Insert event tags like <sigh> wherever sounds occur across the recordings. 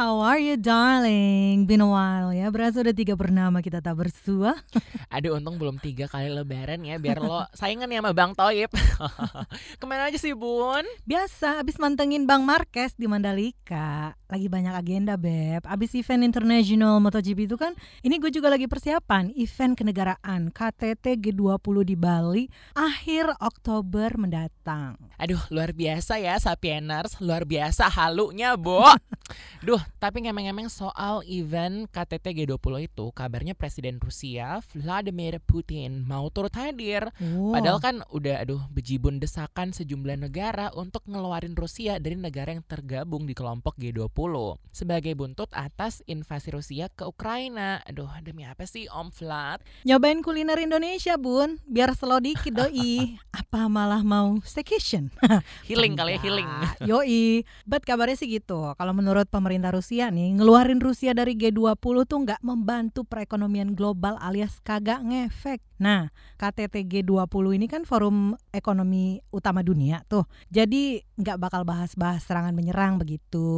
how are you darling? Been a while ya, berasa udah tiga purnama kita tak bersua. <laughs> Aduh untung belum tiga kali lebaran ya Biar lo saingan ya sama Bang Toib. <laughs> Ke mana aja sih bun? Biasa, abis mantengin Bang Marquez di Mandalika. Lagi banyak agenda Beb. Abis event international MotoGP itu kan Ini gue juga lagi persiapan. Event kenegaraan KTT G20 di Bali Akhir Oktober mendatang. Aduh luar biasa ya Sapieners. Luar biasa halunya Bo. <laughs> Duh tapi ngemeng-ngemeng soal event KTT G20 itu Kabarnya Presiden Rusia Vladimir Putin mau turut hadir oh. Padahal kan udah aduh bejibun desakan sejumlah negara untuk ngeluarin Rusia dari negara yang tergabung di kelompok G20 sebagai buntut atas invasi Rusia ke Ukraina. Aduh, demi apa sih Om Vlad? Nyobain kuliner Indonesia, Bun. Biar slow dikit doi. <laughs> Apa malah mau staycation? healing kali ya, healing. Yoi. But kabarnya sih gitu. Kalau menurut pemerintah Rusia nih, ngeluarin Rusia dari G20 tuh nggak membantu perekonomian global alias kagak ngefek. Nah, KTT G20 ini kan forum ekonomi utama dunia tuh. Jadi nggak bakal bahas-bahas serangan menyerang begitu.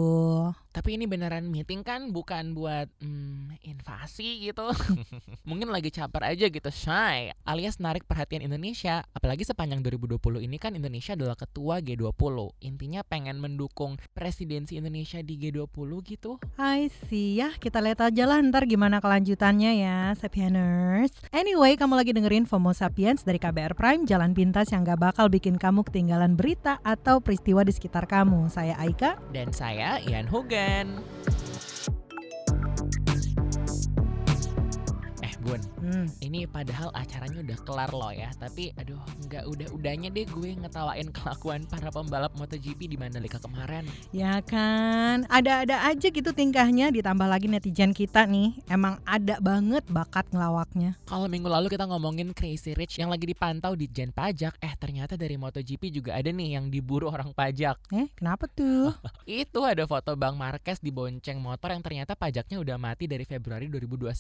Tapi ini beneran meeting kan bukan buat hmm, invasi gitu. <laughs> Mungkin lagi caper aja gitu, shy. Alias narik perhatian Indonesia. Apalagi sepanjang 2020 ini kan Indonesia adalah ketua G20. Intinya pengen mendukung presidensi Indonesia di G20 gitu. I see ya, kita lihat aja lah ntar gimana kelanjutannya ya, Sapieners. Anyway, kamu lagi dengerin FOMO Sapiens dari KBR Prime, jalan pintas yang gak bakal bikin kamu ketinggalan berita atau peristiwa di sekitar kamu. Saya Aika. Dan saya Ian Hogan. Eh Bun, Hmm. ini padahal acaranya udah kelar loh ya Tapi aduh nggak udah-udahnya deh gue ngetawain kelakuan para pembalap MotoGP di Mandalika kemarin Ya kan, ada-ada aja gitu tingkahnya ditambah lagi netizen kita nih. Emang ada banget bakat ngelawaknya. Kalau minggu lalu kita ngomongin Crazy Rich yang lagi dipantau di Jen Pajak Eh ternyata dari MotoGP juga ada nih yang diburu orang pajak Eh, kenapa tuh? <laughs> Itu ada foto Bang Marquez di bonceng motor yang ternyata pajaknya udah mati dari Februari 2021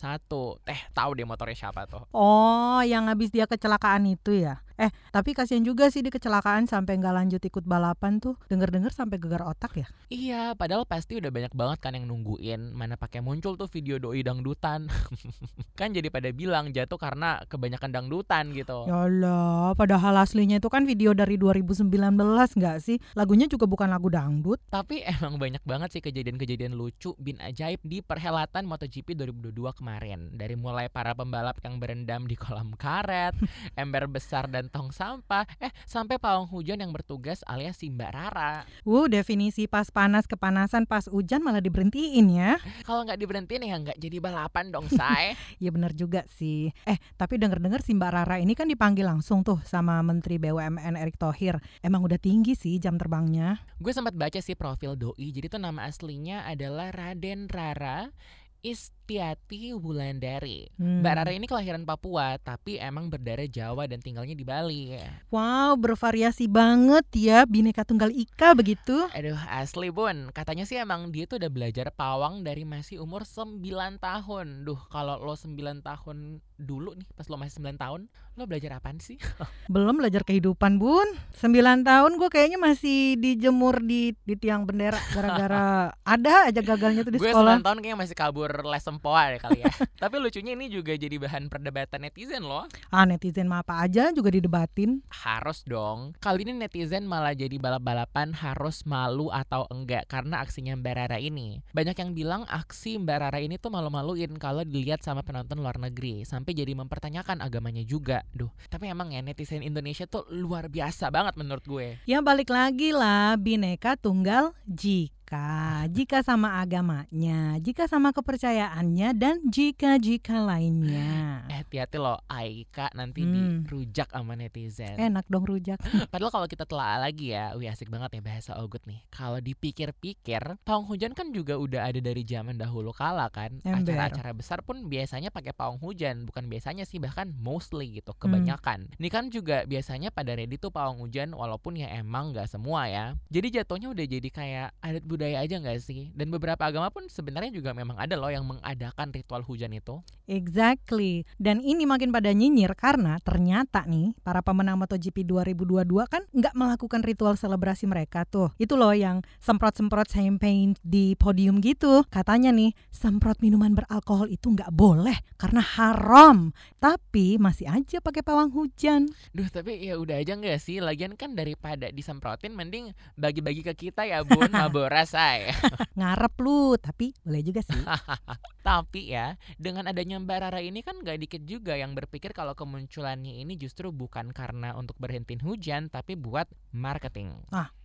Eh tahu deh motornya siapa tuh Oh, yang habis dia kecelakaan itu ya? Eh, tapi kasihan juga sih di kecelakaan sampai nggak lanjut ikut balapan tuh. Dengar-dengar sampai gegar otak ya? Iya, padahal pasti udah banyak banget kan yang nungguin mana pakai muncul tuh video doi dangdutan. <laughs> kan jadi pada bilang jatuh karena kebanyakan dangdutan gitu. Ya Allah, padahal aslinya itu kan video dari 2019 nggak sih? Lagunya juga bukan lagu dangdut. Tapi <laughs> emang banyak banget sih kejadian-kejadian lucu bin ajaib di perhelatan MotoGP 2022 kemarin. Dari mulai para pembalap yang berendam di kolam karet, <laughs> ember besar dan tong sampah, eh sampai pawang hujan yang bertugas alias si Mbak Rara. Wuh, definisi pas panas kepanasan pas hujan malah diberhentiin ya. Kalau nggak diberhentiin ya nggak jadi balapan dong, say. <laughs> Ya bener juga sih. Eh, tapi denger-dengar si Mbak Rara ini kan dipanggil langsung tuh sama Menteri BUMN Erick Thohir. Emang udah tinggi sih jam terbangnya. Gue sempat baca sih profil doi. Jadi tuh nama aslinya adalah Raden Rara Istiati Wulandari. Hmm. Mbak Rara ini kelahiran Papua, tapi emang berdarah Jawa dan tinggalnya di Bali. Wow, bervariasi banget ya bineka tunggal ika begitu. Aduh, asli bun. Katanya sih emang dia tuh udah belajar pawang dari masih umur 9 tahun. Duh, kalau lo 9 tahun dulu nih, pas lo masih 9 tahun, lo belajar apaan sih? <laughs> Belum belajar kehidupan, Bun. 9 tahun gue kayaknya masih dijemur di di tiang bendera gara-gara <laughs> ada aja gagalnya tuh di Gue sekolah. 9 tahun kayaknya masih kabur les sempoa deh kali ya. <laughs> Tapi lucunya ini juga jadi bahan perdebatan netizen loh. Ah, netizen mah apa aja juga didebatin. Harus dong. Kali ini netizen malah jadi balap-balapan harus malu atau enggak karena aksinya Mbak Rara ini. Banyak yang bilang aksi Mbak Rara ini tuh malu-maluin kalau dilihat sama penonton luar negeri. Sampai jadi mempertanyakan agamanya juga. Duh, tapi emang ya netizen Indonesia tuh luar biasa banget menurut gue. Ya balik lagi lah, bineka tunggal jika. Jika sama agamanya, jika sama kepercayaannya, dan jika-jika lainnya. Eh hati-hati loh Aika nanti Hmm. dirujak sama netizen. Enak dong rujak. <laughs> Padahal kalau kita telah lagi ya, wih asik banget ya bahasa Ogut nih. Kalau dipikir-pikir, pawang hujan kan juga udah ada dari zaman dahulu kala kan. Acara-acara besar pun biasanya pakai pawang hujan, bukan biasanya sih bahkan mostly gitu, kebanyakan. Ini kan juga biasanya pada ready tuh pawang hujan walaupun ya emang nggak semua ya. Jadi jatuhnya udah jadi kayak adat budaya budaya aja nggak sih? Dan beberapa agama pun sebenarnya juga memang ada loh yang mengadakan ritual hujan itu. Exactly. Dan ini makin pada nyinyir karena ternyata nih para pemenang MotoGP 2022 kan nggak melakukan ritual selebrasi mereka tuh. Itu loh yang semprot-semprot champagne di podium gitu. Katanya nih, semprot minuman beralkohol itu nggak boleh karena haram. Tapi masih aja pakai pawang hujan. Duh, tapi ya udah aja nggak sih? Lagian kan daripada disemprotin mending bagi-bagi ke kita ya, <laughs> Bun. Mabora say. <laughs> Ngarep lu, tapi boleh juga sih. <laughs> Tapi ya, dengan adanya Mbak Rara ini kan gak dikit juga yang berpikir kalau kemunculannya ini justru bukan karena untuk berhentiin hujan, tapi buat marketing.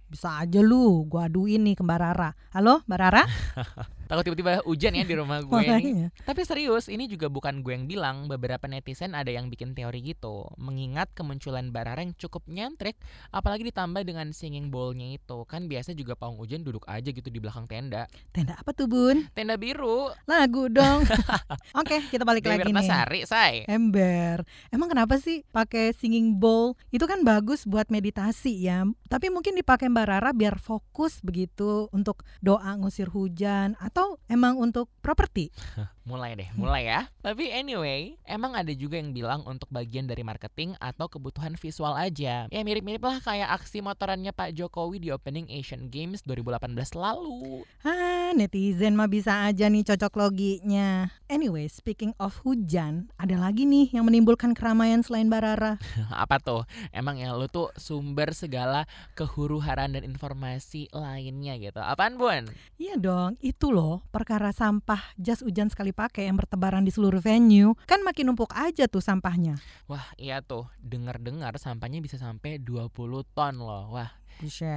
Bisa aja lu, gua aduin nih ke Mbak Rara. Halo, Mbak Rara? <laughs> Takut tiba-tiba hujan ya di rumah <laughs> gue nih. Tapi serius, ini juga bukan gue yang bilang. Beberapa netizen ada yang bikin teori gitu. Mengingat kemunculan yang cukup nyentrik, apalagi ditambah dengan singing bowl-nya itu. Kan biasa juga pawang hujan duduk aja gitu di belakang tenda. Tenda apa tuh, Bun? Tenda biru. Lagu dong. <laughs> Oke, kita balik Dewi lagi nih. Ratnasari, say. Ember. Emang kenapa sih pakai singing bowl? Itu kan bagus buat meditasi ya. Tapi mungkin dipakai Mbak Rara biar fokus begitu untuk doa ngusir hujan atau emang untuk properti. <laughs> Mulai deh, mulai ya. Tapi anyway, emang ada juga yang bilang untuk bagian dari marketing atau kebutuhan visual aja. Ya mirip-mirip lah kayak aksi motorannya Pak Jokowi di opening Asian Games 2018 lalu. Ah, netizen mah bisa aja nih cocok loginya. Anyway, speaking of hujan, ada lagi nih yang menimbulkan keramaian selain Mbak Rara. <laughs> Apa tuh? Emang ya lu tuh sumber segala kehuru-haran dan informasi lainnya gitu. Apaan, Bun? Iya dong, itu loh perkara sampah jas hujan sekali pakai yang bertebaran di seluruh venue. Kan makin numpuk aja tuh sampahnya. Wah, iya tuh. Dengar-dengar sampahnya bisa sampai 20 ton loh. Wah,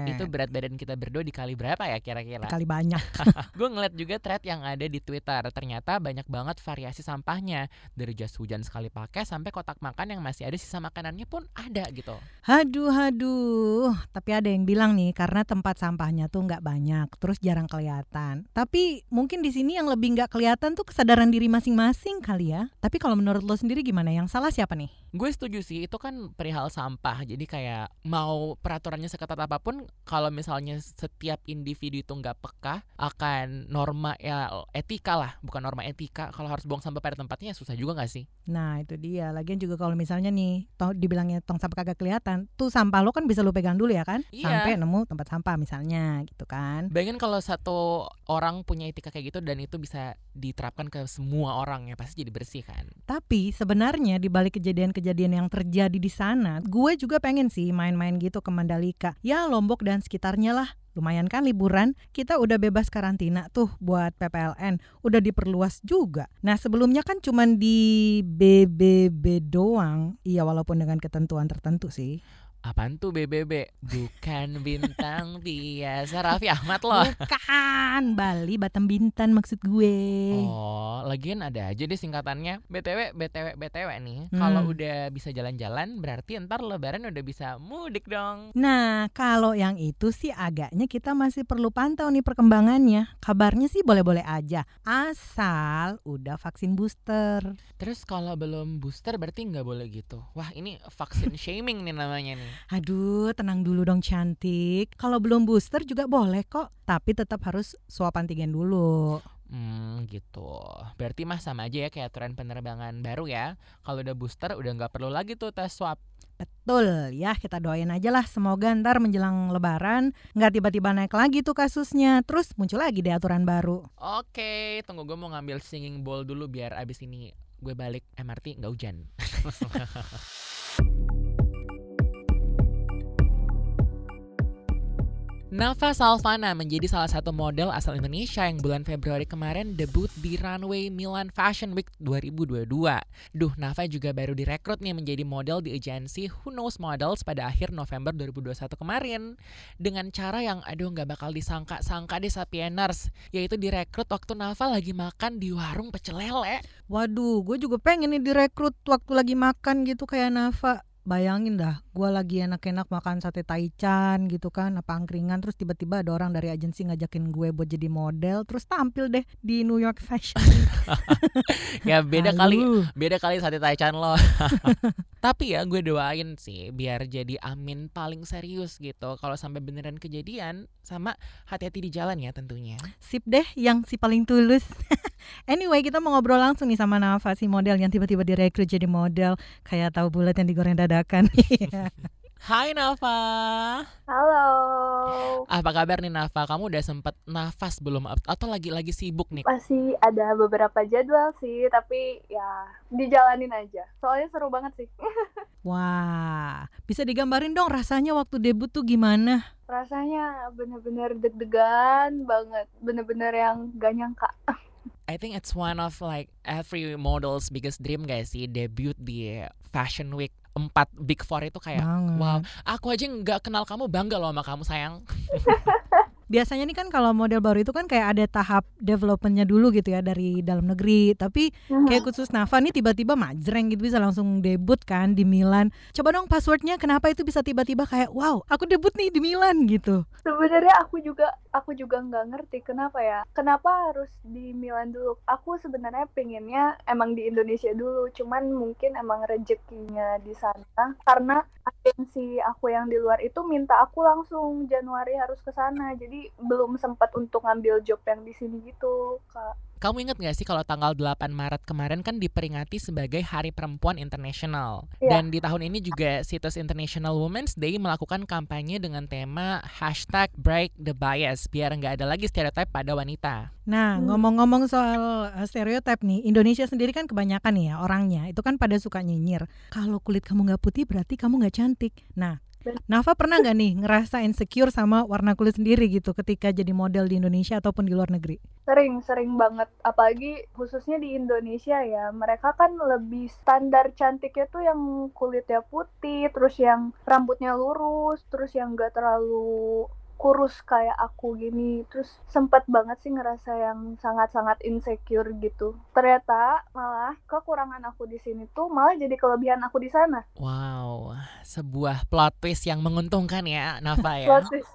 Itu berat badan kita berdua dikali berapa ya kira-kira? kali banyak. <laughs> Gue ngeliat juga thread yang ada di Twitter. Ternyata banyak banget variasi sampahnya. Dari jas hujan sekali pakai sampai kotak makan yang masih ada sisa makanannya pun ada gitu. Haduh, haduh. Tapi ada yang bilang nih karena tempat sampahnya tuh nggak banyak, terus jarang kelihatan. Tapi mungkin di sini yang lebih nggak kelihatan tuh kesadaran diri masing-masing kali ya. Tapi kalau menurut lo sendiri gimana? Yang salah siapa nih? Gue setuju sih, itu kan perihal sampah. Jadi kayak mau peraturannya seketat apa pun, kalau misalnya setiap individu itu nggak peka akan norma ya etika lah, bukan norma etika. Kalau harus buang sampah pada tempatnya ya susah juga nggak sih? Nah itu dia. Lagian juga kalau misalnya nih, toh dibilangnya tong sampah kagak kelihatan, tuh sampah lo kan bisa lo pegang dulu ya kan? Iya. Sampai nemu tempat sampah misalnya gitu kan. Bayangin kalau satu orang punya etika kayak gitu dan itu bisa diterapkan ke semua orang ya pasti jadi bersih kan. Tapi sebenarnya di balik kejadian-kejadian yang terjadi di sana, gue juga pengen sih main-main gitu ke Mandalika. Ya Lombok dan sekitarnya lah. Lumayan kan liburan, kita udah bebas karantina tuh buat PPLN, udah diperluas juga. Nah sebelumnya kan cuman di BBB doang, iya walaupun dengan ketentuan tertentu sih. Apaan tuh BBB? Bukan bintang <laughs> biasa Raffi Ahmad loh. Bukan, Bali Batam Bintan maksud gue. Oh, lagian ada aja deh singkatannya. BTW, BTW, BTW nih. Hmm. Kalau udah bisa jalan-jalan, berarti ntar lebaran udah bisa mudik dong. Nah, kalau yang itu sih agaknya kita masih perlu pantau nih perkembangannya. Kabarnya sih boleh-boleh aja, asal udah vaksin booster. Terus kalau belum booster berarti nggak boleh gitu. Wah, ini vaksin <laughs> shaming nih namanya nih. Aduh, tenang dulu dong cantik. Kalau belum booster juga boleh kok, tapi tetap harus swab antigen dulu. Hmm, gitu. Berarti mah sama aja ya kayak aturan penerbangan baru ya. Kalau udah booster udah nggak perlu lagi tuh tes swab. Betul ya, kita doain aja lah semoga ntar menjelang lebaran nggak tiba-tiba naik lagi tuh kasusnya. Terus muncul lagi deh aturan baru. Oke, tunggu gue mau ngambil singing bowl dulu biar abis ini gue balik MRT nggak hujan. <laughs> Nafa Salvana menjadi salah satu model asal Indonesia yang bulan Februari kemarin debut di runway Milan Fashion Week 2022. Duh, Nafa juga baru direkrut nih menjadi model di agensi Who Knows Models pada akhir November 2021 kemarin. Dengan cara yang aduh nggak bakal disangka-sangka deh Sapieners, yaitu direkrut waktu Nafa lagi makan di warung pecel lele. Waduh, gue juga pengen nih direkrut waktu lagi makan gitu kayak Nafa. Bayangin dah, gue lagi enak-enak makan sate taichan gitu kan, apa angkringan, terus tiba-tiba ada orang dari agensi ngajakin gue buat jadi model, terus tampil deh di New York Fashion <laughs> ya beda kali Aduh. beda kali sate taichan lo. <laughs> Tapi ya gue doain sih biar jadi amin paling serius gitu. Kalau sampai beneran kejadian sama hati-hati di jalan ya tentunya. Sip deh yang si paling tulus. <laughs> anyway, kita mau ngobrol langsung nih sama Nafa si model yang tiba-tiba direkrut jadi model. Kayak tahu bulat yang digoreng dadakan. <laughs> Hai Nafa Halo. apa kabar nih Nafa kamu udah sempet nafas belum atau lagi-lagi sibuk nih Masih ada beberapa jadwal sih, tapi ya dijalanin aja. Soalnya seru banget sih. <laughs> Wah, bisa digambarin dong rasanya waktu debut tuh gimana? Rasanya bener-bener deg-degan banget. Bener-bener yang gak nyangka. I think it's one of like every model's biggest dream guys sih debut di Fashion Week 4 Big Four itu kayak Banget. wow aku aja nggak kenal kamu bangga loh sama kamu sayang <laughs> Biasanya nih kan kalau model baru itu kan kayak ada tahap developmentnya dulu gitu ya dari dalam negeri. Tapi kayak khusus Nafa nih tiba-tiba majreng gitu bisa langsung debut kan di Milan. Coba dong passwordnya kenapa itu bisa tiba-tiba kayak wow aku debut nih di Milan gitu. Sebenarnya aku juga aku juga nggak ngerti kenapa ya. Kenapa harus di Milan dulu? Aku sebenarnya pengennya emang di Indonesia dulu. Cuman mungkin emang rezekinya di sana. Karena agensi aku yang di luar itu minta aku langsung Januari harus ke sana. Jadi belum sempat untuk ngambil job yang di sini gitu, Kak. Kamu inget gak sih kalau tanggal 8 Maret kemarin kan diperingati sebagai Hari Perempuan Internasional. Iya. Dan di tahun ini juga situs International Women's Day melakukan kampanye dengan tema hashtag Break the Bias biar nggak ada lagi stereotip pada wanita. Nah, Hmm. ngomong-ngomong soal uh, stereotip nih, Indonesia sendiri kan kebanyakan nih ya orangnya itu kan pada suka nyinyir. Kalau kulit kamu nggak putih berarti kamu nggak cantik. Nah, Nafa pernah nggak nih ngerasa insecure sama warna kulit sendiri gitu ketika jadi model di Indonesia ataupun di luar negeri? Sering, sering banget. Apalagi khususnya di Indonesia ya. Mereka kan lebih standar cantiknya tuh yang kulitnya putih, terus yang rambutnya lurus, terus yang gak terlalu kurus kayak aku gini. Terus sempet banget sih ngerasa yang sangat-sangat insecure gitu. Ternyata malah kekurangan aku di sini tuh malah jadi kelebihan aku di sana. Wow, sebuah plot twist yang menguntungkan ya Nafa <laughs> ya. Plot twist.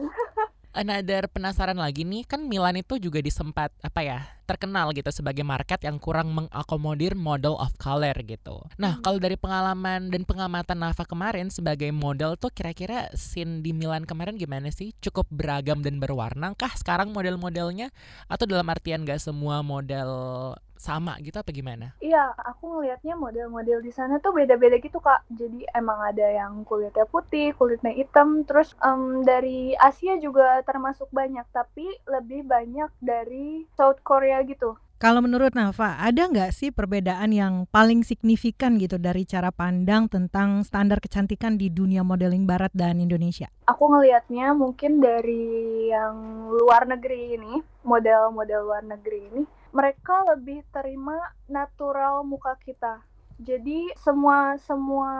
Another penasaran lagi nih, kan Milan itu juga disempat apa ya terkenal gitu sebagai market yang kurang mengakomodir model of color gitu. Nah Hmm. kalau dari pengalaman dan pengamatan Nafa kemarin sebagai model tuh kira-kira scene di Milan kemarin gimana sih? Cukup beragam dan berwarna kah sekarang model-modelnya? Atau dalam artian gak semua model sama gitu apa gimana? Iya, aku ngelihatnya model-model di sana tuh beda-beda gitu kak. Jadi emang ada yang kulitnya putih, kulitnya hitam, terus em, dari Asia juga termasuk banyak, tapi lebih banyak dari South Korea gitu. Kalau menurut Nafa, ada nggak sih perbedaan yang paling signifikan gitu dari cara pandang tentang standar kecantikan di dunia modeling Barat dan Indonesia? Aku ngelihatnya mungkin dari yang luar negeri ini, model-model luar negeri ini, mereka lebih terima natural muka kita. Jadi semua semua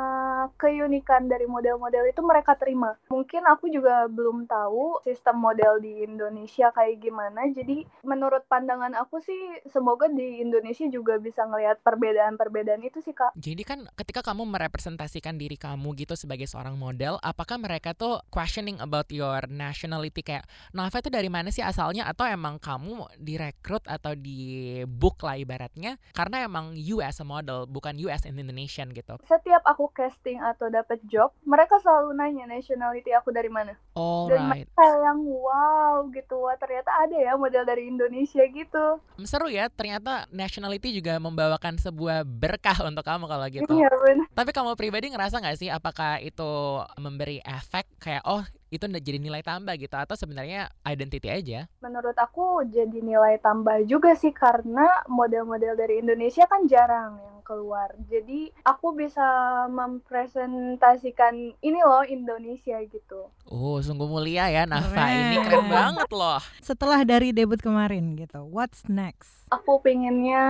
keunikan dari model-model itu mereka terima. Mungkin aku juga belum tahu sistem model di Indonesia kayak gimana. Jadi menurut pandangan aku sih semoga di Indonesia juga bisa ngelihat perbedaan-perbedaan itu sih Kak. Jadi kan ketika kamu merepresentasikan diri kamu gitu sebagai seorang model, apakah mereka tuh questioning about your nationality kayak Nafa itu dari mana sih asalnya atau emang kamu direkrut atau di book lah ibaratnya karena emang you as model bukan you as an Indonesian gitu. Setiap aku casting atau dapat job, mereka selalu nanya nationality aku dari mana. Dan Alright. kayak yang wow gitu wah ternyata ada ya model dari Indonesia gitu Seru ya, ternyata nationality juga membawakan sebuah berkah <laughs> untuk kamu kalau gitu. iya Tapi kamu pribadi ngerasa nggak sih apakah itu memberi efek kayak oh itu udah jadi nilai tambah gitu atau sebenarnya identity aja? menurut aku jadi nilai tambah juga sih karena model-model dari Indonesia kan jarang yang keluar jadi aku bisa mempresentasikan ini loh Indonesia gitu Oh, sungguh mulia ya Nafa. Ini keren banget loh. Setelah dari debut kemarin gitu, what's next? aku pengennya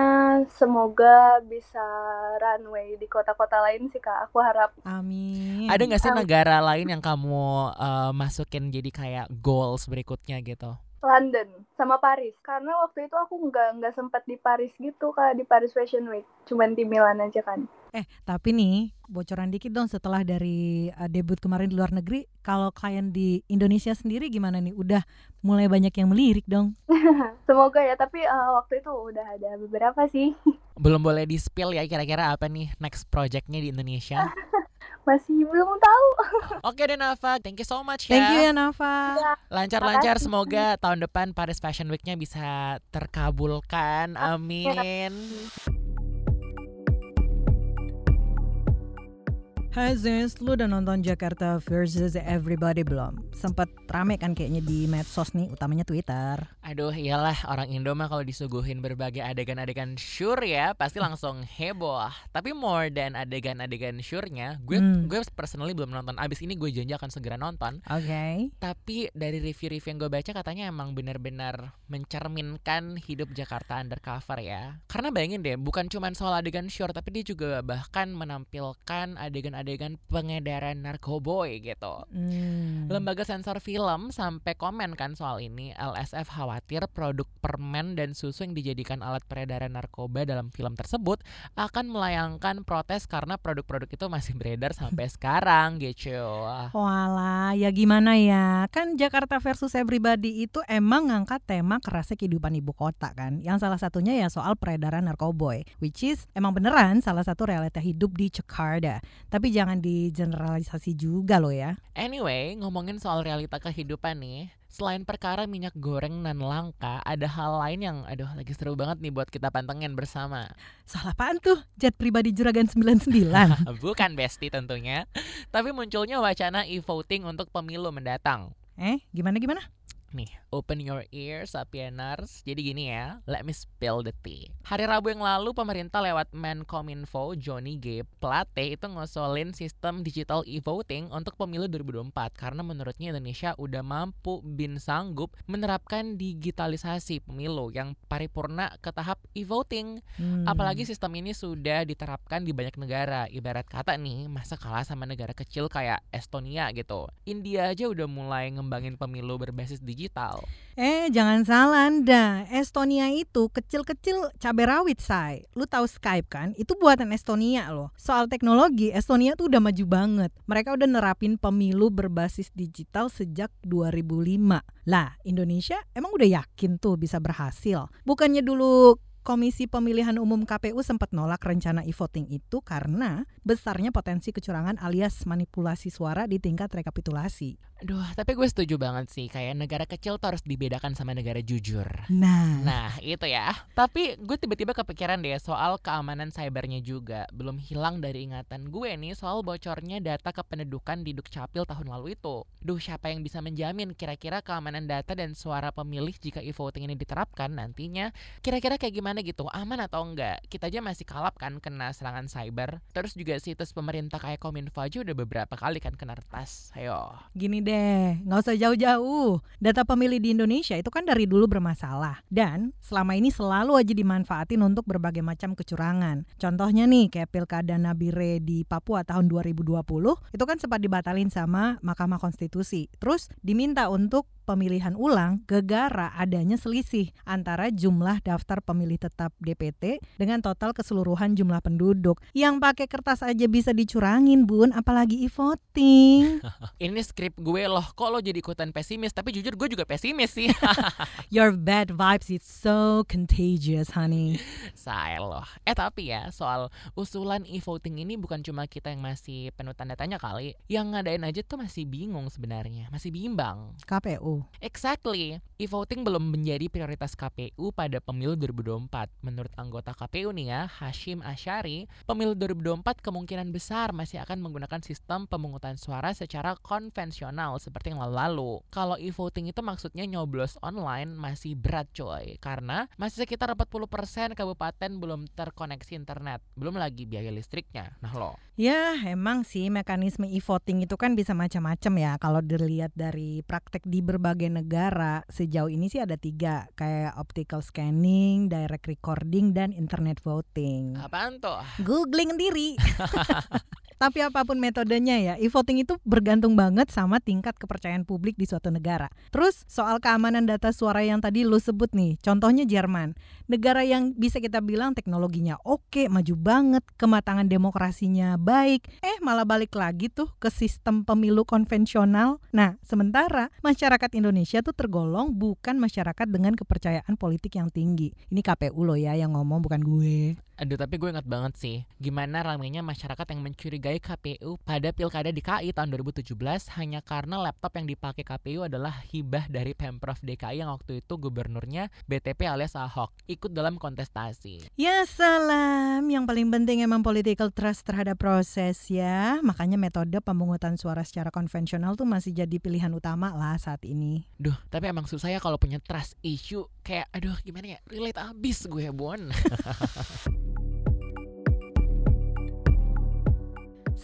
semoga bisa runway di kota-kota lain sih kak aku harap Amin. Ada nggak sih negara lain yang kamu eh, masukin jadi kayak goals berikutnya gitu? London sama Paris karena waktu itu aku nggak nggak sempat di Paris gitu kak di Paris Fashion Week cuman di Milan aja kan Eh, tapi nih bocoran dikit dong setelah dari uh, debut kemarin di luar negeri, kalau klien di Indonesia sendiri gimana nih? Udah mulai banyak yang melirik dong. <laughs> semoga ya tapi uh, waktu itu udah ada beberapa sih Belum boleh di spill ya kira-kira apa nih next projectnya di Indonesia. <laughs> masih belum tahu Oke deh Nafa, thank you so much ya. Thank you ya Nafa. Lancar-lancar semoga tahun depan Paris Fashion Week-nya bisa terkabulkan. Amin. Hai Zins, lu udah nonton Jakarta versus Everybody belum? Sempet rame kan kayaknya di medsos nih, utamanya Twitter. Aduh, iyalah orang Indo mah kalau disuguhin berbagai adegan-adegan syur ya pasti langsung heboh. Tapi more than adegan-adegan syurnya, gue Hmm. gue personally belum nonton. Abis ini gue janji akan segera nonton. Oke. Tapi dari review-review yang gue baca katanya emang benar-benar mencerminkan hidup Jakarta undercover ya. Karena bayangin deh, bukan cuma soal adegan syur, tapi dia juga bahkan menampilkan adegan-adegan pengedaran narkoboy gitu. Hmm. Lembaga sensor film sampai komen kan soal ini. LSF khawatir produk permen dan susu yang dijadikan alat peredaran narkoba dalam film tersebut akan melayangkan protes karena produk-produk itu masih beredar sampai <laughs> sekarang gitu. Walah, ya gimana ya? Kan Jakarta versus Everybody itu emang ngangkat tema kerasnya kehidupan ibu kota kan. Yang salah satunya ya soal peredaran narkoboy, which is emang beneran salah satu realita hidup di Jakarta. Tapi jangan digeneralisasi juga loh ya. Anyway, ngomongin soal realita kehidupan nih, selain perkara minyak goreng nan langka, ada hal lain yang aduh lagi seru banget nih buat kita pantengin bersama. Soal apaan tuh? Jet pribadi Juragan 99. <laughs> Bukan Besti tentunya, tapi munculnya wacana e-voting untuk pemilu mendatang. eh, gimana gimana? Nih, open your ears, Sapieners. Jadi gini ya, let me spill the tea. Hari Rabu yang lalu, pemerintah lewat Menkominfo, Johnny G. Plate itu ngosolin sistem digital e-voting untuk pemilu 2024 karena menurutnya Indonesia udah mampu bin sanggup menerapkan digitalisasi pemilu yang paripurna ke tahap e-voting. Hmm. Apalagi sistem ini sudah diterapkan di banyak negara. Ibarat kata nih, masa kalah sama negara kecil kayak Estonia gitu. India aja udah mulai ngembangin pemilu berbasis digital. Eh, jangan salah Anda. Estonia itu kecil-kecil cabai rawit, say. Lu tahu Skype kan? Itu buatan Estonia loh. Soal teknologi, Estonia tuh udah maju banget. Mereka udah nerapin pemilu berbasis digital sejak 2005. Lah, Indonesia emang udah yakin tuh bisa berhasil. Bukannya dulu Komisi Pemilihan Umum KPU sempat nolak rencana e-voting itu karena besarnya potensi kecurangan alias manipulasi suara di tingkat rekapitulasi. Aduh, tapi gue setuju banget sih. Kayak negara kecil tuh harus dibedakan sama negara jujur. Nah, Nah, itu ya. Tapi gue tiba-tiba kepikiran deh soal keamanan cybernya juga. Belum hilang dari ingatan gue nih soal bocornya data kependudukan di Dukcapil tahun lalu itu. Duh, siapa yang bisa menjamin kira-kira keamanan data dan suara pemilih jika e-voting ini diterapkan nantinya? Kira-kira kayak gimana gitu? Aman atau enggak? Kita aja masih kalap kan kena serangan cyber. Terus juga situs pemerintah kayak Kominfo aja udah beberapa kali kan kena retas. Ayo. Gini deh, nggak usah jauh-jauh. Data pemilih di Indonesia itu kan dari dulu bermasalah. Dan selama ini selalu aja dimanfaatin untuk berbagai macam kecurangan. Contohnya nih, kayak Pilkada Nabire di Papua tahun 2020, itu kan sempat dibatalin sama Mahkamah Konstitusi. Terus diminta untuk pemilihan ulang gegara adanya selisih antara jumlah daftar pemilih tetap DPT dengan total keseluruhan jumlah penduduk. Yang pakai kertas aja bisa dicurangin, Bun, apalagi e-voting. <laughs> Ini skrip gue loh, kok lo jadi ikutan pesimis? Tapi jujur gue juga pesimis sih. <laughs> Your bad vibes is so contagious, honey. Say loh. Eh tapi ya soal usulan e-voting ini bukan cuma kita yang masih penuh tanda tanya kali. Yang ngadain aja tuh masih bingung sebenarnya, masih bimbang. KPU. Exactly. E-voting belum menjadi prioritas KPU pada pemilu 2024. Menurut anggota KPU nih ya, Hashim Asyari, pemilu 2024 kemungkinan besar masih akan menggunakan sistem pemungutan suara secara konvensional seperti yang lalu-lalu. Kalau e-voting itu maksudnya nyoblos online masih berat coy, karena masih sekitar 40% kabupaten belum terkoneksi internet, belum lagi biaya listriknya. Nah lo, Ya, emang sih mekanisme e-voting itu kan bisa macam-macam ya. Kalau dilihat dari praktek di berbagai negara, sejauh ini sih ada tiga. Kayak optical scanning, direct recording, dan internet voting. apaan tuh? Googling sendiri. <laughs> Tapi apa pun metodenya ya, e-voting itu bergantung banget sama tingkat kepercayaan publik di suatu negara. Terus soal keamanan data suara yang tadi lu sebut nih, contohnya Jerman. Negara yang bisa kita bilang teknologinya oke, maju banget, kematangan demokrasinya baik, eh malah balik lagi tuh ke sistem pemilu konvensional. Nah, sementara masyarakat Indonesia tuh tergolong bukan masyarakat dengan kepercayaan politik yang tinggi. Ini KPU loh ya yang ngomong bukan gue. Aduh tapi gue ingat banget sih Gimana ramainya masyarakat yang mencurigai KPU pada pilkada DKI tahun 2017 Hanya karena laptop yang dipakai KPU adalah hibah dari Pemprov DKI yang waktu itu gubernurnya BTP alias Ahok Ikut dalam kontestasi. Ya salam, yang paling penting emang political trust terhadap proses ya. Makanya metode pemungutan suara secara konvensional tuh masih jadi pilihan utama lah saat ini. Duh tapi emang susah ya kalau punya trust issue. Kayak aduh gimana ya? Relate abis gue Bon <laughs>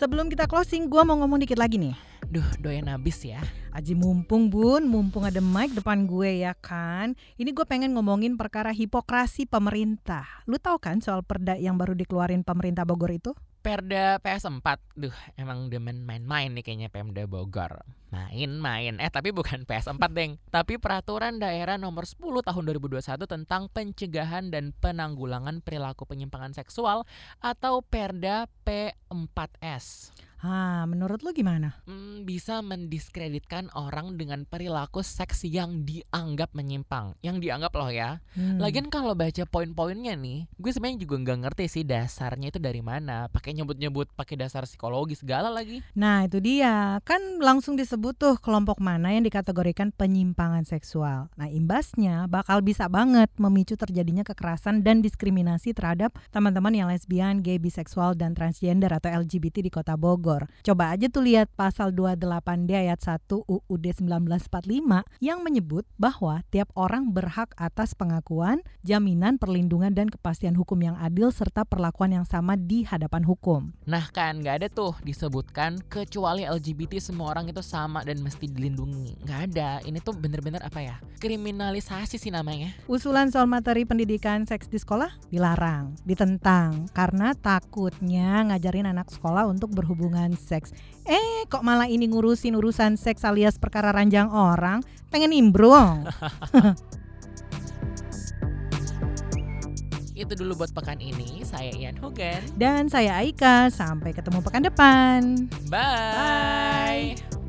Sebelum kita closing, gue mau ngomong dikit lagi nih. Duh, doyan abis ya. Aji mumpung bun, mumpung ada mic depan gue ya kan. Ini gue pengen ngomongin perkara hipokrasi pemerintah. Lu tahu kan soal perda yang baru dikeluarin pemerintah Bogor itu? Perda PS4, duh emang demen main-main nih kayaknya Pemda Bogor. Main-main, eh tapi bukan PS4 <laughs> deng, tapi Peraturan Daerah Nomor 10 Tahun 2021 tentang Pencegahan dan Penanggulangan Perilaku Penyimpangan Seksual atau Perda P4S. Ah, menurut lu gimana? Bisa mendiskreditkan orang dengan perilaku seks yang dianggap menyimpang, yang dianggap loh ya. Hmm. Lagian kalau baca poin-poinnya nih, gue sebenarnya juga nggak ngerti sih dasarnya itu dari mana. Pakai nyebut-nyebut pakai dasar psikologi segala lagi. Nah itu dia, kan langsung disebut tuh kelompok mana yang dikategorikan penyimpangan seksual. Nah imbasnya bakal bisa banget memicu terjadinya kekerasan dan diskriminasi terhadap teman-teman yang lesbian, gay, biseksual, dan transgender atau LGBT di kota Bogor. Coba aja tuh lihat pasal 28D ayat 1 UUD 1945 yang menyebut bahwa tiap orang berhak atas pengakuan, jaminan, perlindungan, dan kepastian hukum yang adil serta perlakuan yang sama di hadapan hukum. Nah kan nggak ada tuh disebutkan kecuali LGBT semua orang itu sama dan mesti dilindungi. Nggak ada. Ini tuh bener-bener apa ya? Kriminalisasi sih namanya. Usulan soal materi pendidikan seks di sekolah dilarang, ditentang karena takutnya ngajarin anak sekolah untuk berhubungan seks. Eh, kok malah ini ngurusin urusan seks alias perkara ranjang orang? Pengen nimbrung. <laughs> Itu dulu buat pekan ini. Saya Ian Hogan. Dan saya Aika, sampai ketemu pekan depan. Bye. Bye.